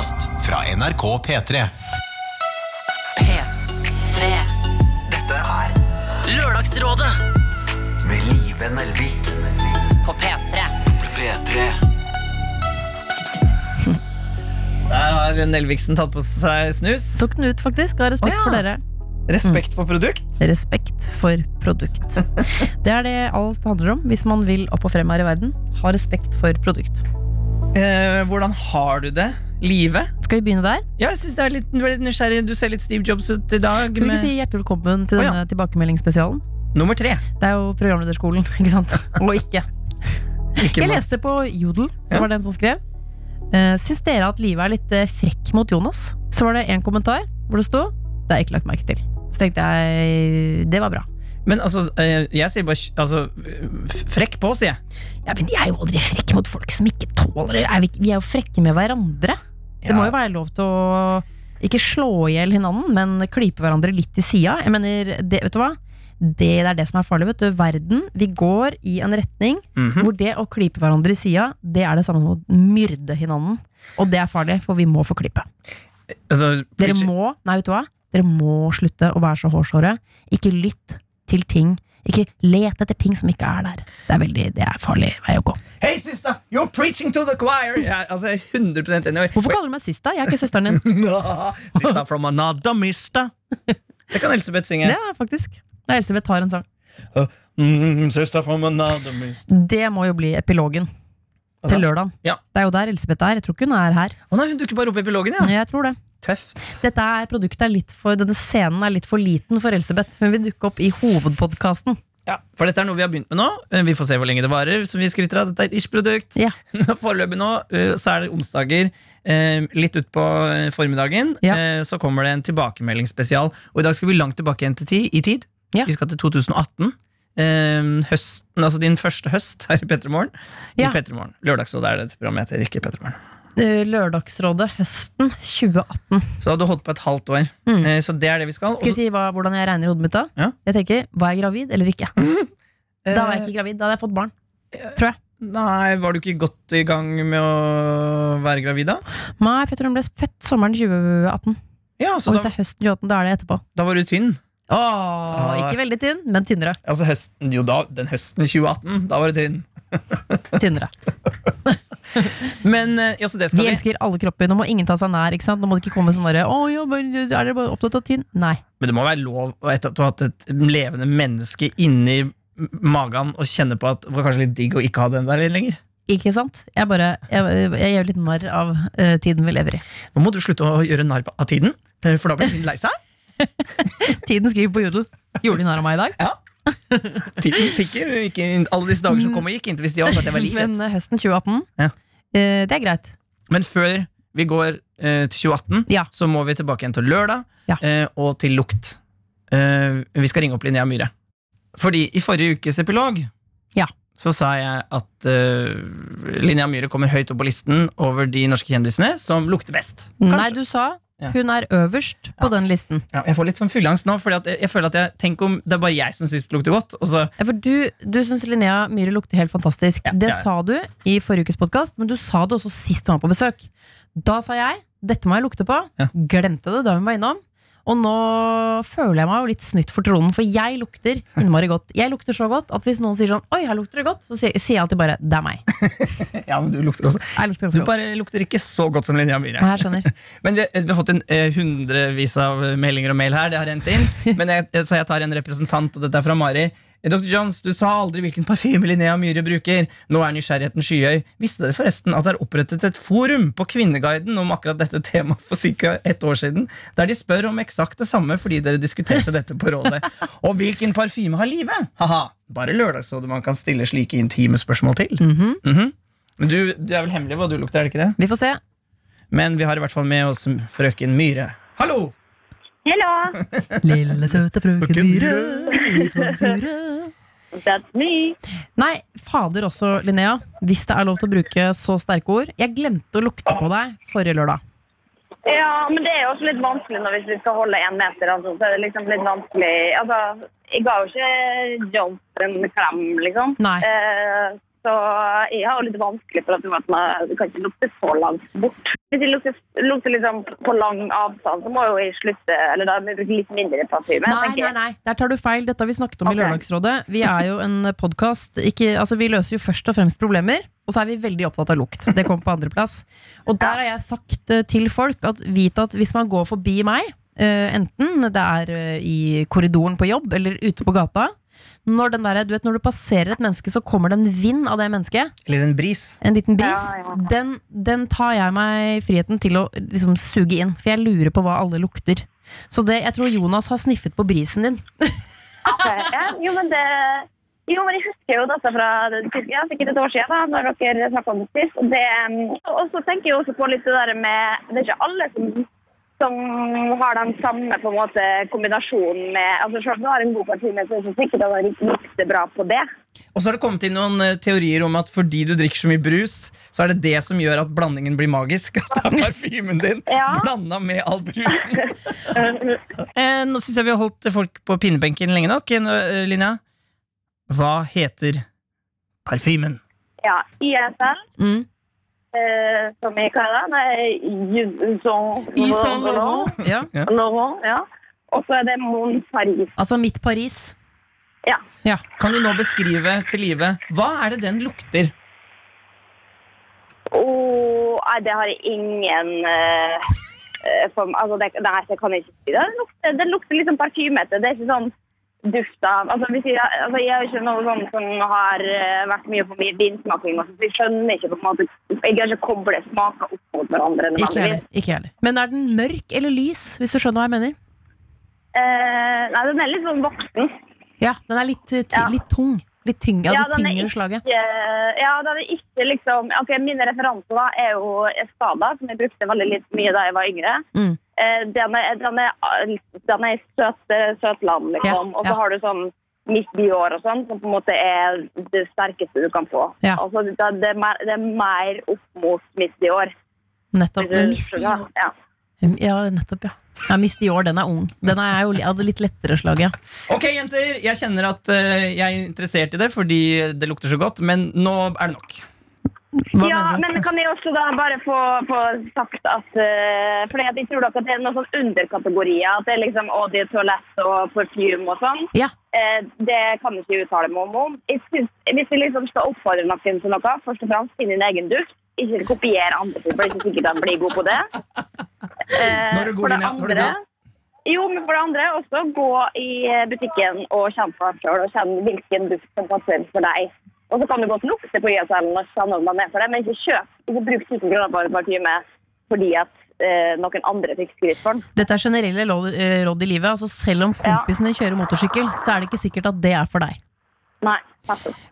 podkast fra NRK P3. P3. Dette er Lørdagsrådet med Live Nelvik. på P3. P3. Der har Nelviksen tatt på seg snus. Tok den ut, faktisk. Av respekt oh, ja. for dere. Respekt for produkt. Respekt for produkt. Det er det alt handler om hvis man vil opp og frem her i verden. Ha respekt for produkt. Eh, hvordan har du det? Livet? Skal vi begynne der? Ja, jeg synes det er litt, du er litt nysgjerrig. Du ser litt Steve Jobs ut i dag. Skal vi ikke si hjertelig velkommen til Å, ja. denne tilbakemeldingsspesialen? Nummer tre. Det er jo programlederskolen, ikke sant? Og ikke. Ikke Jeg mas- leste på Jodel, så Ja. var det en som skrev uh, Syns dere at livet er litt eh, frekk mot Jonas? Så var det en kommentar hvor det sto Det har jeg ikke lagt merke til. Så tenkte jeg det var bra. Men altså, eh, jeg sier bare altså, f- Frekk på, sier jeg. Ja, Men de er jo aldri frekke mot folk som ikke tåler det. Er vi, ikke- vi er jo frekke med hverandre. Det må jo være lov til å ikke slå i hjel hinanden, men klype hverandre litt i sida. Jeg mener, det, vet du hva? Det, det er det som er farlig. vet du Verden, Vi går i en retning Mhm. hvor det å klype hverandre i sida, det er det samme som å myrde hinanden. Og det er farlig, for vi må få klippe. altså, Dere må, nei vet du hva? Dere må slutte å være så hårsåre. Ikke lytt til ting. Ikke let etter ting som ikke er der. Det er veldig, det er farlig vei å gå. Hei, sista! You're preaching to the choir! Jeg, altså, jeg er 100% enig. Hvorfor kaller du meg sista? Jeg er ikke søsteren din. Sista from another mister. Det kan Elsebeth synge. Er faktisk. Da Elsebeth har en sang. Mm, sister from another mister. Det må jo bli epilogen Altså, til lørdag. Ja. Det er jo der Elsebeth er. Jeg tror ikke hun er her. Å nei, hun dukker bare opp i epilogen, ja. Jeg tror det. Tøft. Dette er produktet er litt for, Denne scenen er litt for liten for Elsebeth. Hun vil dukke opp i hovedpodkasten. Ja, for dette er noe vi har begynt med nå. Eh, Vi får se hvor lenge det varer. Som vi skryter av, dette er et ish-produkt. Ja. Foreløpig nå eh, så er det onsdager eh, litt utpå formiddagen. Ja. Så kommer det en tilbakemeldingsspesial. Og i dag skal vi langt tilbake igjen til ti, i tid. Ja. Vi skal til 2018. Eh, høsten, altså din første høst her i Petremorgen. I Ja. Petremorgen. Lørdagsrådet er det dette programmet heter, ikke Petremorgen. Eh, Lørdagsrådet høsten 2018. Så da har du holdt på et halvt år. Mm. Eh, Så det er det vi skal. Skal jeg si hva, hvordan jeg regner i hodet mitt da? Ja. Jeg tenker, Var jeg gravid eller ikke? Mm. Da var jeg ikke gravid. Da hadde jeg fått barn. Tror jeg. Nei, Var du ikke godt i gang med å være gravid da? Nei, for jeg tror hun ble født sommeren 2018. Ja, så Og hvis det er høsten 2018, da er det etterpå. da var du tynn. Åh, ikke veldig tynn, men tynnere. Altså høsten, jo da, den høsten 2018, da var du tynn. tynnere. Men eh, ja, så det skal Vi elsker alle kropper. Nå må ingen ta seg nær. Nå må det ikke komme sånn derre Å ja, er dere bare opptatt av tynn? Nei. Men det må være lov etter at du har hatt et levende menneske inni magen og kjenne på at det var kanskje litt digg å ikke ha den der litt lenger. Ikke sant? Jeg bare, jeg, jeg gjør litt narr av uh, tiden vi lever i. Nå må du slutte å gjøre narr av tiden, eh, for da blir tiden lei seg. Tiden skriver på Jodel. Gjorde de narr av meg i dag? Tiden tikker. Ikke alle disse dager som kom og gikk, inntil hvis de også at jeg var Men livet. eh, høsten 2018, Ja. eh, det er greit. Men før vi går eh, til 2018, Ja. så må vi tilbake igjen til lørdag Ja. eh, og til lukt. Eh, vi skal ringe opp Linnea Myhre. Fordi i forrige ukes epilog Ja. så sa jeg at uh, Linnea Myhre kommer høyt opp på listen over de norske kjendisene som lukter best. Nei, du sa Ja. hun er øverst på Ja. den listen. Ja, jeg får litt sånn fylleangst nå, Fordi at jeg, jeg føler at jeg Tenk om det er bare jeg som syns det lukter godt. Og så, Ja, for du, du syns Linnea Myhre lukter helt fantastisk. Det sa du i forrige ukes podkast, men du sa det også sist hun var på besøk. Da sa jeg dette må jeg lukte på. Glemte det da hun var innom. Og nå føler jeg meg jo litt snytt for tronen, for jeg lukter innmari godt. Jeg lukter så godt at hvis noen sier sånn Oi, her lukter det godt, så sier jeg alltid bare det er meg. ja, men du lukter også Jeg lukter Du ganske godt. bare lukter ikke så godt som Linnea Myhre. Jeg skjønner. Men vi, vi har fått en eh, hundrevis av meldinger og mail her. Det har rent inn Men jeg, Så jeg tar en representant, og dette er fra Mari. Dr. Johns, du sa aldri hvilken parfyme Linnea Myhre bruker. Nå er nysgjerrigheten skyhøy. Visste dere forresten at det er opprettet et forum på Kvinneguiden om akkurat dette temaet for ca. ett år siden? Der de spør om eksakt det samme fordi dere diskuterte dette på rådet. Og hvilken parfyme har livet? Haha, bare lørdagsrådet man kan stille slike intime spørsmål til. Mhm. Mhm. Men du, du er vel hemmelig hva du lukter, er det ikke det? Vi får se. Men vi har i hvert fall med oss frøken Myhre. Hallo! Hello, Lille søte frøken dyre!» that's me. Nei, fader også, Linnea. Hvis det er lov til å bruke så sterke ord. Jeg glemte å lukte på deg forrige lørdag. Ja, men det er jo også litt vanskelig når hvis vi skal holde en meter. Altså, så er det liksom litt vanskelig. Altså, jeg ga jo ikke Jones en klem, liksom. Nei. Eh, Så jeg har jo litt vanskelig for at du kan ikke lukte så langt bort. Hvis jeg lukter, lukter liksom på lang avstand, så må jo jeg slutte, eller da må jeg bruke litt mindre parfyme. Nei, nei, nei, der tar du feil. Dette har vi snakket om okay. i Lørdagsrådet. Vi er jo en podkast. Altså, vi løser jo først og fremst problemer, og så er vi veldig opptatt av lukt. Det kommer på andreplass. Og der har jeg sagt eh, til folk at vit at hvis man går forbi meg, eh, enten det er eh, i korridoren på jobb eller ute på gata når, den der, du vet, når du passerer et menneske, så kommer det en vind av det mennesket. Eller en bris. En liten bris. Ja, ja. Den, den tar jeg meg friheten til å liksom, suge inn. For jeg lurer på hva alle lukter. Så det, jeg tror Jonas har sniffet på brisen din. okay, ja, jo, men det... Jo, men jeg husker jo dette fra ja, sikkert et år siden, da, når dere snakket om det sist. Og så tenker jeg også på litt det der med Det er ikke alle som, som har den samme på en måte kombinasjonen med altså Selv om du har en god parti, men så er det ikke sikkert at det lukter bra på det. Og så har det kommet inn noen eh, teorier om at fordi du drikker så mye brus, så er det det som gjør at blandingen blir magisk. At det er parfymen din Ja. blanda med all brusen. Eh, nå syns jeg vi har holdt folk på pinnebenken lenge nok. Eh, eh, Linja, hva heter parfymen? Ja, ISL, Mm. Eh, som jeg kaller er det? Yves Saint Laurent. Ja. Laurent, ja. Og så er det Mon Paris. Altså mitt Paris. Ja. Ja. Kan du nå beskrive til live hva er det den lukter? Åh, nei, det har jeg ingen eh, eh, form Altså, det, nei, det kan jeg ikke si. Det lukter, det lukter liksom parfymete. Det er ikke sånn duft av altså, jeg, altså, jeg er ikke noe sånn som har eh, vært mye på vinsmaking. sånt, så Jeg skjønner ikke på en måte Jeg kan ikke koble smaker opp mot hverandre. Ikke heller. Ikke heller. Men er den mørk eller lys, hvis du skjønner hva jeg mener? Eh, nei, den er litt sånn voksen. Ja, den er litt, eh, Ja. litt tung. Litt tyng, ja, det den tyngre slaget. Ja, den er ikke liksom Ok, Mine referanser da er jo Espada, som jeg brukte veldig litt mye da jeg var yngre. Mm. Eh, den, er, den, er, den er i søt, søtland, liksom. Ja, og så har du sånn Miss Dior og sånn, som på en måte er det sterkeste du kan få. Ja. Altså, det, det, er mer, det er mer opp mot Miss Dior. Nettopp. Mist i du Miss. Dior Ja. Ja, nettopp, ja. ja Miss Dior, den er ung. Den er jo det litt lettere slag, ja. Ok, jenter, jeg kjenner at eh, jeg er interessert i det fordi det lukter så godt, men nå er det nok. Hva ja, men kan jeg også da bare få, få sagt at uh, For jeg tror at det er noen sånn underkategorier. At det er liksom Audi, toalett og parfyme og sånn. Ja. Uh, det kan jeg ikke uttale meg om. Jeg synes, hvis vi liksom skal oppfordre noen til noe, først og fremst finn din egen duft. Ikke kopier andre, for det er ikke sikkert de blir gode på det. Uh, Nå er du går for det andre jo, men for det andre også gå i butikken og kjenne på deg sjøl og kjenne hvilken duft som passer for deg. Og så kan du godt lukte på YSL når den er for det, men ikke kjøp. Ikke bruk 1000 kroner på en parfyme fordi at eh, noen andre fikk skryt for den. Dette er generelle eh, råd i livet. Altså, selv om Ja. kjører motorsykkel, så er det ikke sikkert at det er for deg. Nei.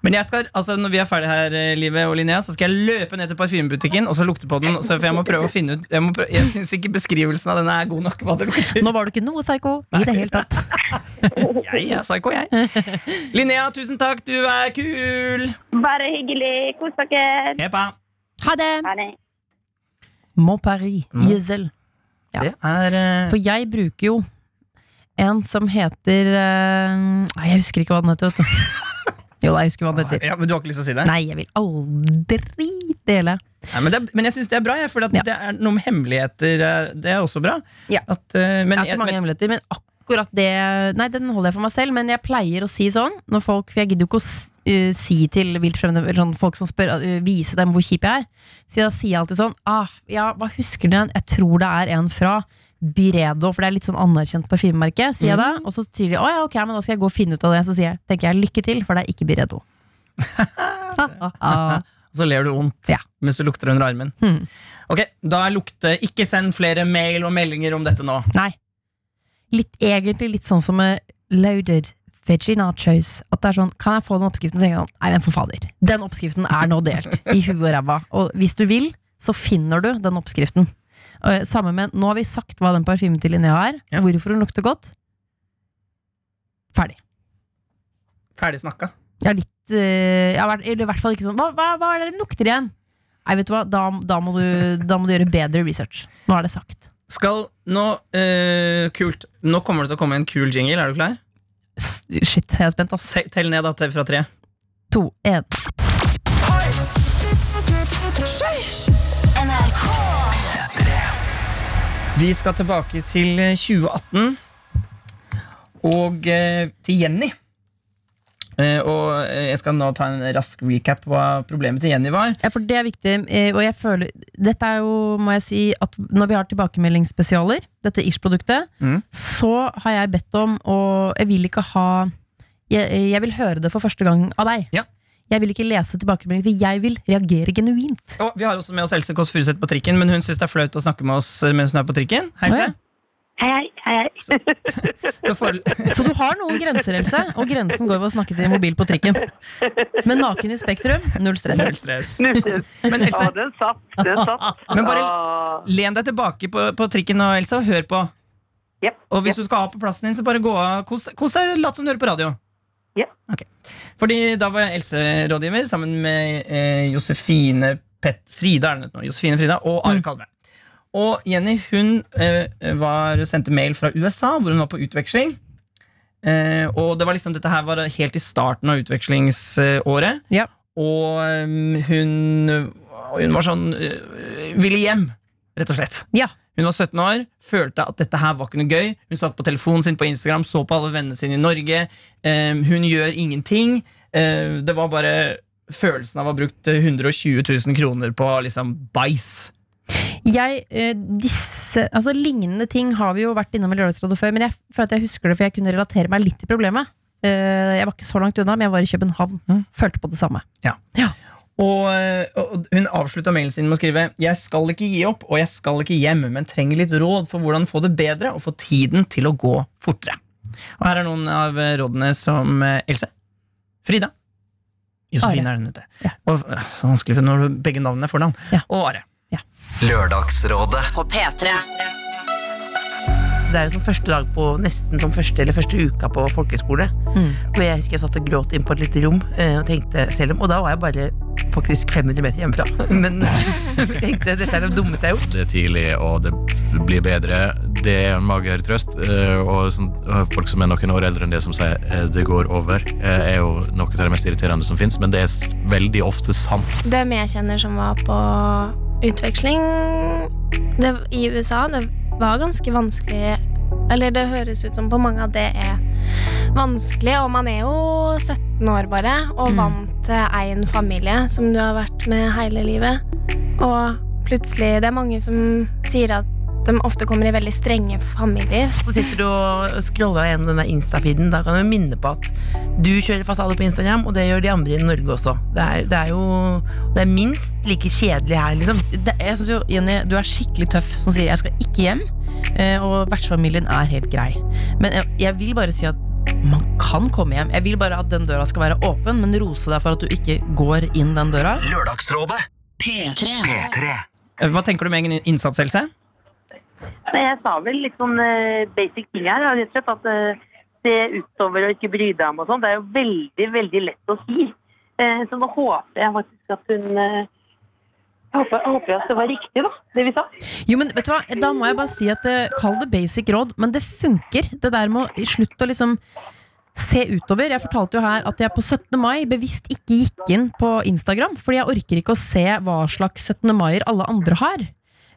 Men jeg skal, altså når vi er ferdige her, eh, Live og Linnea, så skal jeg løpe ned til parfymebutikken og så lukte på den. Så for jeg må prøve å finne ut Jeg, må prøve, jeg syns ikke beskrivelsen av den er god nok. Hva det Nå var du ikke noe psycho i det hele tatt. Jeg er psyko, jeg. Linnea, tusen takk, du er kul! Bare hyggelig. Kos dere. Hepa. Ha det! Ha det. Mon Paris, Mon- Ja. Det er uh... For jeg bruker jo en som heter uh... Nei, jeg husker ikke hva den heter. Jo, jeg husker hva den heter. ja, Men du har ikke lyst til å si det? Nei, jeg vil aldri dele. Nei, men, det, men jeg syns det er bra, for Ja. det er noe med hemmeligheter. eh, Det er også bra. Ja. At, eh, men, Jeg har ikke mange men, hemmeligheter, men akkurat det Nei, den holder jeg for meg selv, men jeg pleier å si sånn når folk For jeg gidder jo ikke å uh, si til vilt fremmede eller sånn, folk som spør, uh, vise dem hvor kjip jeg er. Så da sier jeg alltid sånn ah, Ja, hva husker dere? Jeg tror det er en fra Byredo, for det er litt sånn anerkjent parfymemerke, sier jeg da. Og så sier de å ja, ok, men da skal jeg gå og finne ut av det. Så sier jeg, tenker jeg lykke til, for det er ikke Byredo. Ah, så ler du vondt Ja. mens du lukter under armen. Hmm. Ok, da lukter Ikke send flere mail og meldinger om dette nå. Nei. Litt, egentlig litt sånn som med loaded veggie nachos. At det er sånn, Kan jeg få den oppskriften? Så tenker jeg sånn, Nei, men for fader. Den oppskriften er nå delt i huet og ræva. Og hvis du vil, så finner du den oppskriften. Og, samme med, Nå har vi sagt hva den parfymen til Linnea er. Ja. Hvorfor hun lukter godt. Ferdig. Ferdig snakka. Jeg har litt eh, jeg har vært, Eller i hvert fall ikke sånn Hva, hva, hva er det den lukter igjen? Nei, vet du hva, da, da, må du, da må du gjøre bedre research. Nå er det sagt. Skal nå eh, Kult. Nå kommer det til å komme en kul jingle. Er du klar? Shit, jeg er spent, ass. Tell, Tell ned da, Tell fra tre. To, én. Vi skal tilbake til eh, 2018 og eh, til Jenny. Eh, og eh, jeg skal nå ta en rask recap på hva problemet til Jenny var. Ja, for det er viktig, eh, og jeg føler Dette er jo, må jeg si, at når vi har tilbakemeldingsspesialer, dette Ish-produktet, mm. så har jeg bedt om, og jeg vil ikke ha Jeg, jeg vil høre det for første gang av deg. Ja. Jeg vil ikke lese tilbakemeldinger, for jeg vil reagere genuint. Og vi har også med oss Else Kåss Furuseth på trikken, men hun syns det er flaut å snakke med oss eh, mens hun er på trikken. Hei, Else. Hei, hei, hei. hei. Så for, Så du har noen grenser, Else, og grensen går ved å snakke til mobil på trikken. Men naken i Spektrum, null stress. Null stress. Men Men Else, Ja, den satt. Den satt. Men bare- len deg tilbake på, på trikken nå, Else, og hør på. Yep. Og hvis yep. du skal av på plassen din, så bare gå av. Kos deg, lat som du hører på radio. Jep. Okay. Fordi da var jeg Else-rådgiver sammen med eh, Josefine Pet Frida, nå, Josefine Frida og Are Mm. Kalve. Og Jenny hun eh, var, sendte mail fra USA, hvor hun var på utveksling. Eh, og det var liksom, dette her var helt i starten av utvekslingsåret. Ja. Og um, hun, hun var sånn eh, Ville hjem, rett og slett. Ja. Hun var 17 år, følte at dette her var ikke noe gøy. Hun satt på telefonen sin på Instagram, så på alle vennene sine i Norge. Eh, hun gjør ingenting. Eh, det var bare følelsen av å ha brukt 120 000 kroner på liksom bæsj. Jeg, eh, disse, altså Lignende ting har vi jo vært innom i Lørdagsrådet før, men jeg for at jeg husker det, for jeg kunne relatere meg litt til problemet. Eh, Jeg var ikke så langt unna, men jeg var i København. Mm. Følte på det samme. Ja. eh, og hun avslutta mailen sin med å skrive Jeg skal ikke gi opp, og jeg skal ikke hjem, men trenger litt råd for hvordan få det bedre og få tiden til å gå fortere. Og her er noen av eh, rådene som eh, Else, Frida Josefine er den ute. Ja. Og, eh, så vanskelig for når begge navnene er fornavn. Ja. Og Are. Lørdagsrådet. På P3. Det er jo som første dag på nesten som første eller første uka på folkehøyskole. Mm. Hvor jeg husker jeg satt og gråt inn på et lite rom eh, og tenkte selv om Og da var jeg bare faktisk 500 meter hjemmefra. Men jeg tenkte dette er det dummeste jeg har gjort. Det er tidlig, og det blir bedre. Det er en mager trøst. eh, Og sånn, folk som er noen år eldre enn det som sier eh, det går over, eh, er jo noe av det mest irriterende som fins, men det er veldig ofte sant. Dem jeg kjenner som var på utveksling det, i USA, det var ganske vanskelig Eller det høres ut som på mange at det er vanskelig, og man er jo 17 år bare, og Mm. vant til én familie som du har vært med hele livet. Og plutselig Det er mange som sier at de ofte kommer i veldig strenge familier. Så sitter du og scroller gjennom denne Insta-feeden. Da kan du minne på at du kjører fasade på Instagram, og det gjør de andre i Norge også. Det er, det er jo Det er minst like kjedelig her, liksom. Det, jeg synes jo, Jenny, du er skikkelig tøff som sier 'jeg skal ikke hjem', eh, og vertsfamilien er helt grei. Men jeg, jeg vil bare si at man kan komme hjem. Jeg vil bare at den døra skal være åpen, men rose deg for at du ikke går inn den døra. Lørdagsrådet. P3. P3. Eh, Hva tenker du med egen innsats, Else? Jeg sa vel litt sånn eh, basic ting her. Rett og slett at eh, se utover og ikke bry deg om og sånn. Det er jo veldig, veldig lett å si. Eh, så nå håper jeg faktisk at hun jeg håper, jeg at det var riktig, da, det vi sa. Jo, men vet du hva, Da må jeg bare si at eh, Kall det basic råd, men det funker. Det der med å slutte å liksom se utover. Jeg fortalte jo her at jeg på 17. mai bevisst ikke gikk inn på Instagram, fordi jeg orker ikke å se hva slags 17. maier alle andre har.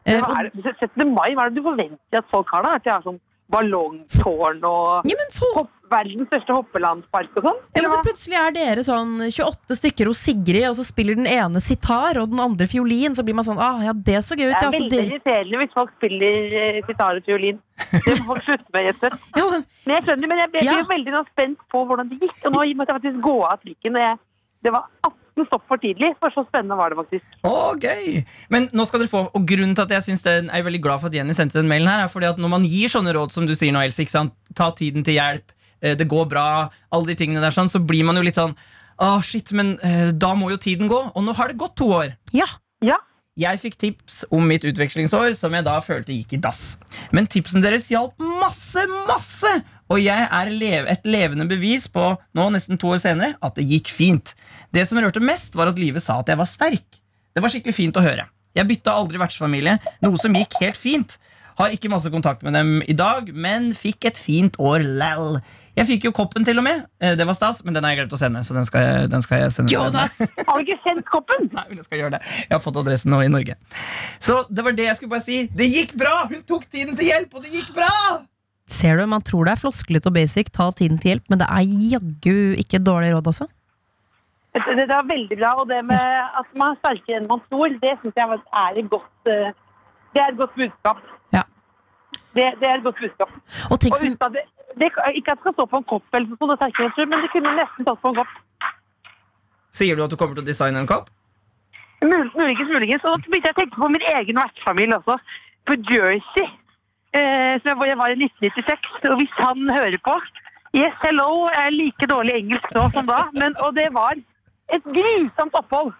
Eh, Men hva er det, 17. mai, hva er det du forventer at folk har da? At de har sånn ballongtårn og ja, men folk, verdens største hoppelandspark og sånn? ja, men så plutselig er dere sånn 28 stykker hos Sigrid, og så spiller den ene sitar og den andre fiolin. Så blir man sånn ah, ja, det så gøy ut. Det er veldig dere, irriterende hvis folk spiller uh, sitar og fiolin. Det må folk slutte med. Jette ja, men, Men jeg skjønner, men jeg ble, Ja. veldig spent på hvordan det gikk. Og nå måtte jeg faktisk gå av trikken. Og jeg, det var 18 stopp for tidlig, for så spennende var det faktisk. Å, gøy! Men nå skal dere få, og grunnen til at jeg synes det er jeg er veldig glad for at Jenny sendte den mailen her, er fordi at når man gir sånne råd som du sier nå, Else, ikke sant? ta tiden til hjelp, eh, det går bra, alle de tingene der sånn, så blir man jo litt sånn Å, shit, men eh, da må jo tiden gå. Og nå har det gått to år. ja. Ja, Jeg fikk tips om mitt utvekslingsår, som jeg da følte gikk i dass. Men tipsene deres hjalp masse, masse! Og jeg er lev et levende bevis på, nå nesten to år senere, at det gikk fint. Det som rørte mest, var at livet sa at jeg var sterk. Det var skikkelig fint å høre. Jeg bytta aldri vertsfamilie, noe som gikk helt fint. Har ikke masse kontakt med dem i dag, men fikk et fint år lell. Jeg fikk jo koppen til og med. Eh, Det var stas, men den har jeg glemt å sende. Så den skal jeg, den skal jeg sende. Jonas! Har du ikke sendt koppen? Nei, men jeg skal gjøre det. Jeg har fått adressen nå i Norge. Så det var det jeg skulle bare si. Det gikk bra! Hun tok tiden til hjelp, og det gikk bra! Ser du, Man tror det er flosklete og basic, ta tiden til hjelp, men det er jaggu ikke et dårlig råd, altså. Det, var veldig bra. Og det med at man er sterkere enn man tror, det syns jeg er et godt eh, Det er et godt budskap. Ja. Det, det er et godt budskap. Og tenk Og uten at det, det, ikke at det skal stå på en kopp, eller sånn, det er jeg men det kunne nesten stått på en kopp. Sier du at du kommer til å designe en kopp? Mul muligens, muligens. Og så begynte jeg å tenke på min egen vertsfamilie også. På Jersey, eh, som jeg var- jeg var i 1996. Og hvis han hører på Yes, hello. Jeg er like dårlig engelsk nå som da. Men, og det var et grusomt opphold.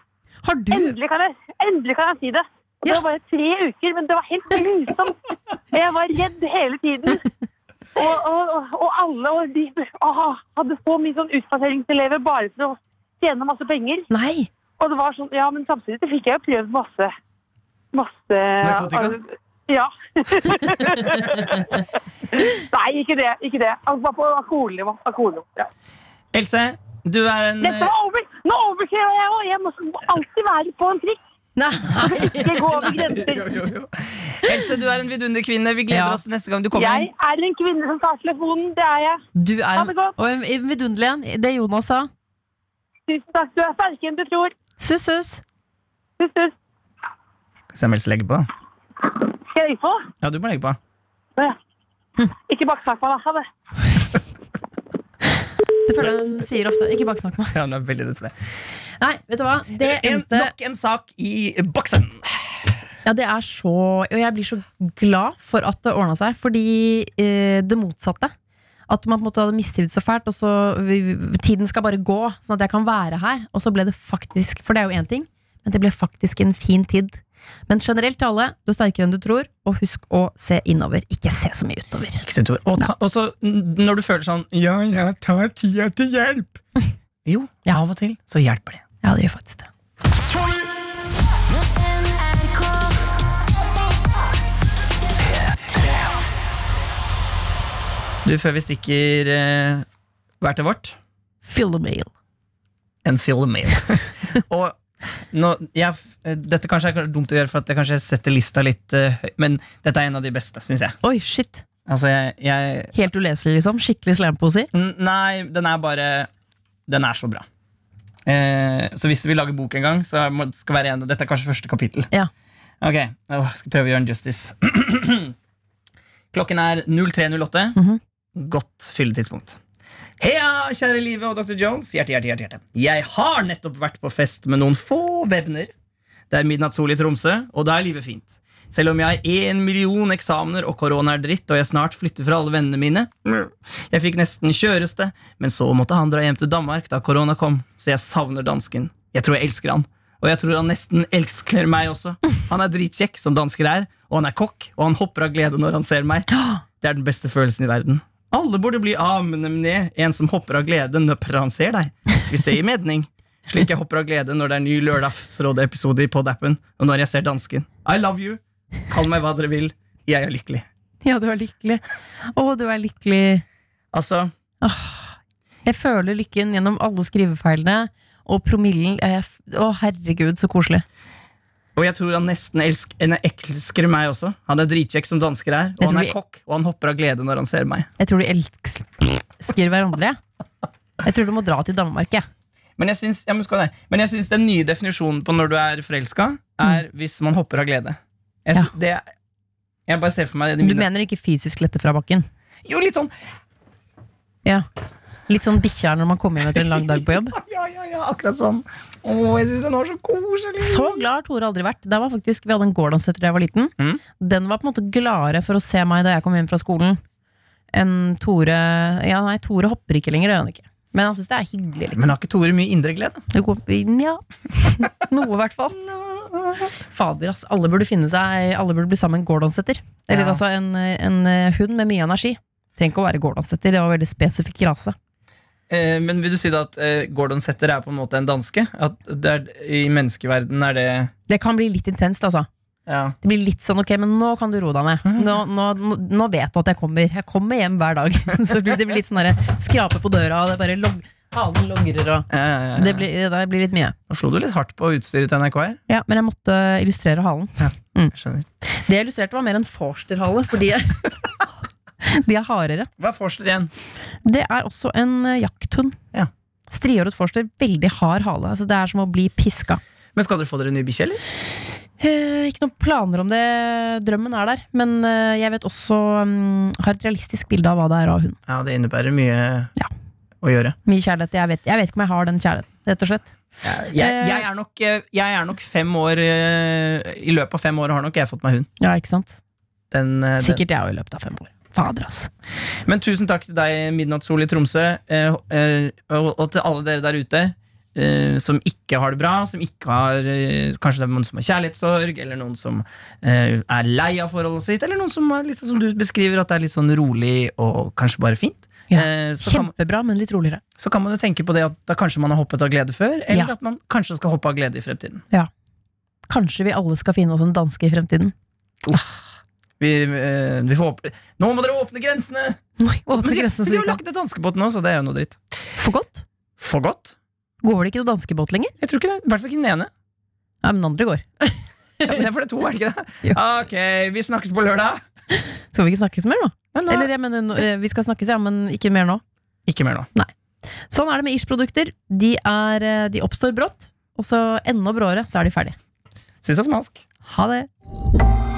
har du Endelig kan jeg, endelig kan jeg si det. Og Det Ja. var bare tre uker, men det var helt grusomt. Jeg var redd hele tiden. Og, og, og- og alle og de, aha, hadde så mye sånn utplasseringselever bare for å tjene masse penger. Nei! Og det var sånn, ja, men samtidig så fikk jeg jo prøvd masse Masse Narkotika? Ja. Nei, ikke det. ikke det. Altså, Bare på alkoholnivå. alkoholnivå. Ja. Else, du er en Dette var over! Nå overkjører jeg òg! Jeg må alltid være på en trikk. Nei! Ikke gå over grenser. jo, jo, jo. Else, du er en vidunderkvinne. Vi gleder Ja. oss til neste gang du kommer. Jeg er en kvinne som tar telefonen. Det er jeg. Du er Ha det godt. og en en vidunderlig en. Det Jonas sa. Tusen takk. Du er sterkere enn du tror. Sus, sus. Sus, sus. Skal om Else legge på, da? Skal jeg legge på? Ja, du må legge på. Ja. Ikke baksnakk meg, da. Ha det. Det føler jeg hun sier ofte. Ikke baksnakk meg. Ja, hun er veldig redd for det. Nei, vet du hva? Det En, endte nok en sak i boksen. Ja, det er så Og jeg blir så glad for at det ordna seg, fordi eh, det motsatte. At man på en måte hadde mistrivdes så fælt, og så vi- tiden skal bare gå, sånn at jeg kan være her. Og så ble det faktisk For det er jo én ting, men det ble faktisk en fin tid. Men generelt til alle, du er sterkere enn du tror, og husk å se innover. Ikke se så mye utover. Ikke? Og, ta, og så når du føler sånn Ja, jeg tar tida til hjelp. Jo, Ja. av og til så hjelper det. Ja, det gjør faktisk det. Du, før vi stikker eh, hvert til vårt Fill the mail. En fill the mail. og nå, jeg, eh, dette kanskje er dumt å gjøre, for at jeg kanskje setter lista litt eh, høy, men dette er en av de beste, syns jeg. Oi, shit. Altså, jeg, jeg Helt uleselig, liksom. Skikkelig slampoesi. Nei, den er bare Den er så bra. Eh, så hvis vi lager bok en gang, så må, skal være en, dette er kanskje første kapittel. Ja. Ok, Åh, skal prøve å gjøre en justice. Klokken er 03.08. Mhm. Godt fylletidspunkt. Heia, kjære Live og Dr. Jones. Hjerte, hjerte, hjerte, hjerte. Jeg har nettopp vært på fest med noen få venner. Det er midnattssol i Tromsø, og da er livet fint. Selv om jeg har én million eksamener og korona er dritt, og jeg snart flytter fra alle vennene mine. Jeg fikk nesten kjøreste, men så måtte han dra hjem til Danmark da korona kom, så jeg savner dansken. Jeg tror jeg elsker han. Og jeg tror han nesten elsker meg også. Han er dritkjekk, som dansker er, og han er kokk, og han hopper av glede når han ser meg. Det er den beste følelsen i verden. Alle burde bli avnemne en som hopper av glede når han ser deg, hvis det gir mening. Slik jeg hopper av glede når det er ny lørdagsrådeepisode i Podappen, og når jeg ser dansken. I love you. Kall meg hva dere vil. Jeg er lykkelig. Ja, du er lykkelig. Å, du er lykkelig. Altså, Jeg føler lykken gjennom alle skrivefeilene og promillen. Å, herregud, så koselig. Og jeg tror han nesten elsker, elsker meg også. Han er dritkjekk som dansker er, og han er kokk, og han hopper av glede når han ser meg. Jeg tror de elsker hverandre. Jeg tror du må dra til Danmark, jeg. Men jeg syns, ja, men jeg syns den nye definisjonen på når du er forelska, er hvis man hopper av glede. Jeg, Ja. det, jeg bare ser for meg det Du mener ikke fysisk lette fra bakken? Jo, litt sånn Ja. Litt sånn bikkja når man kommer hjem etter en lang dag på jobb? Ja, ja, ja, akkurat sånn. Å, jeg syns den var så koselig. Så glad har Tore aldri vært. Det var faktisk, Vi hadde en Gordon-setter da jeg var liten. Mm. Den var på en måte gladere for å se meg da jeg kom hjem fra skolen, enn Tore Ja, nei, Tore hopper ikke lenger, det gjør han ikke. Men han syns det er hyggelig. liksom Men har ikke Tore mye indre glede? Ja. Noe, i hvert fall. Fader, ass. Alle burde finne seg Alle burde bli sammen Gordon-setter. Eller Ja. altså en, en hund med mye energi. Trenger ikke å være Gordon-setter, det var veldig spesifikk rase. Eh, men vil du si da at eh, Gordon Setter er på en måte en danske? At det er, I menneskeverdenen er det Det kan bli litt intenst, altså. Ja. Det blir litt sånn ok, men nå kan du roe deg ned. Nå, nå, nå, vet du at jeg kommer. Jeg kommer hjem hver dag. Så blir det blir litt sånn skrape på døra, og det bare log halen logrer og Ja, ja, ja. det blir, det blir litt mye. Nå slo du litt hardt på utstyret til NRK her. Ja, men jeg måtte illustrere halen. Jeg skjønner. Det jeg illustrerte, var mer en Forster-hale, for de er, de er hardere. Hva er Forster igjen? Det er også en eh, jakthund. Ja. Strihåret Forster, veldig hard hale. Altså, det er som å bli piska. Men skal dere få dere ny bikkje, eller? Eh, ikke noen planer om det. Drømmen er der. Men eh, jeg vet også um, har et realistisk bilde av hva det er av hund. Ja, det innebærer mye Ja. å gjøre. Mye kjærlighet. Jeg vet, jeg vet ikke om jeg har den kjærligheten, rett og slett. Jeg, jeg, er nok, eh, jeg er nok fem år eh, I løpet av fem år har nok jeg fått meg hund. Ja, ikke sant? Den, eh, den. Sikkert jeg òg i løpet av fem år. Fader, ass. Men tusen takk til deg, Midnattssol i Tromsø, eh, eh, og, til alle dere der ute. eh, som ikke har det bra, som ikke har eh, Kanskje det er noen som har kjærlighetssorg, eller noen som eh, er lei av forholdet sitt, eller noen som er litt sånn som du beskriver, at det er litt sånn rolig og kanskje bare fint. Ja. Eh, Kjempebra, men litt roligere. så kan man jo tenke på det at da kanskje man har hoppet av glede før, eller Ja. at man kanskje skal hoppe av glede i fremtiden. Kanskje vi alle skal finne oss en danske i fremtiden. Vi, eh, vi får håpe Nå må dere åpne grensene! Nei, åpne Men grensene men de har lagt ned danskebåten nå, så det er jo noe dritt. For godt? For godt? Går det ikke noe danskebåt lenger? Jeg tror ikke det. I hvert fall ikke den ene. Ja, men den andre går. Ja, men det er for det er to, er det ikke det? Jo. Ok, vi snakkes på lørdag. Skal vi ikke snakkes mer nå? Men nå Eller jeg mener, eh, vi skal snakkes, ja, men ikke mer nå. Ikke mer nå. Sånn er det med Ish-produkter. De, er, eh, de oppstår brått, og så enda bråere så er de ferdige. Syns oss smask. Ha det.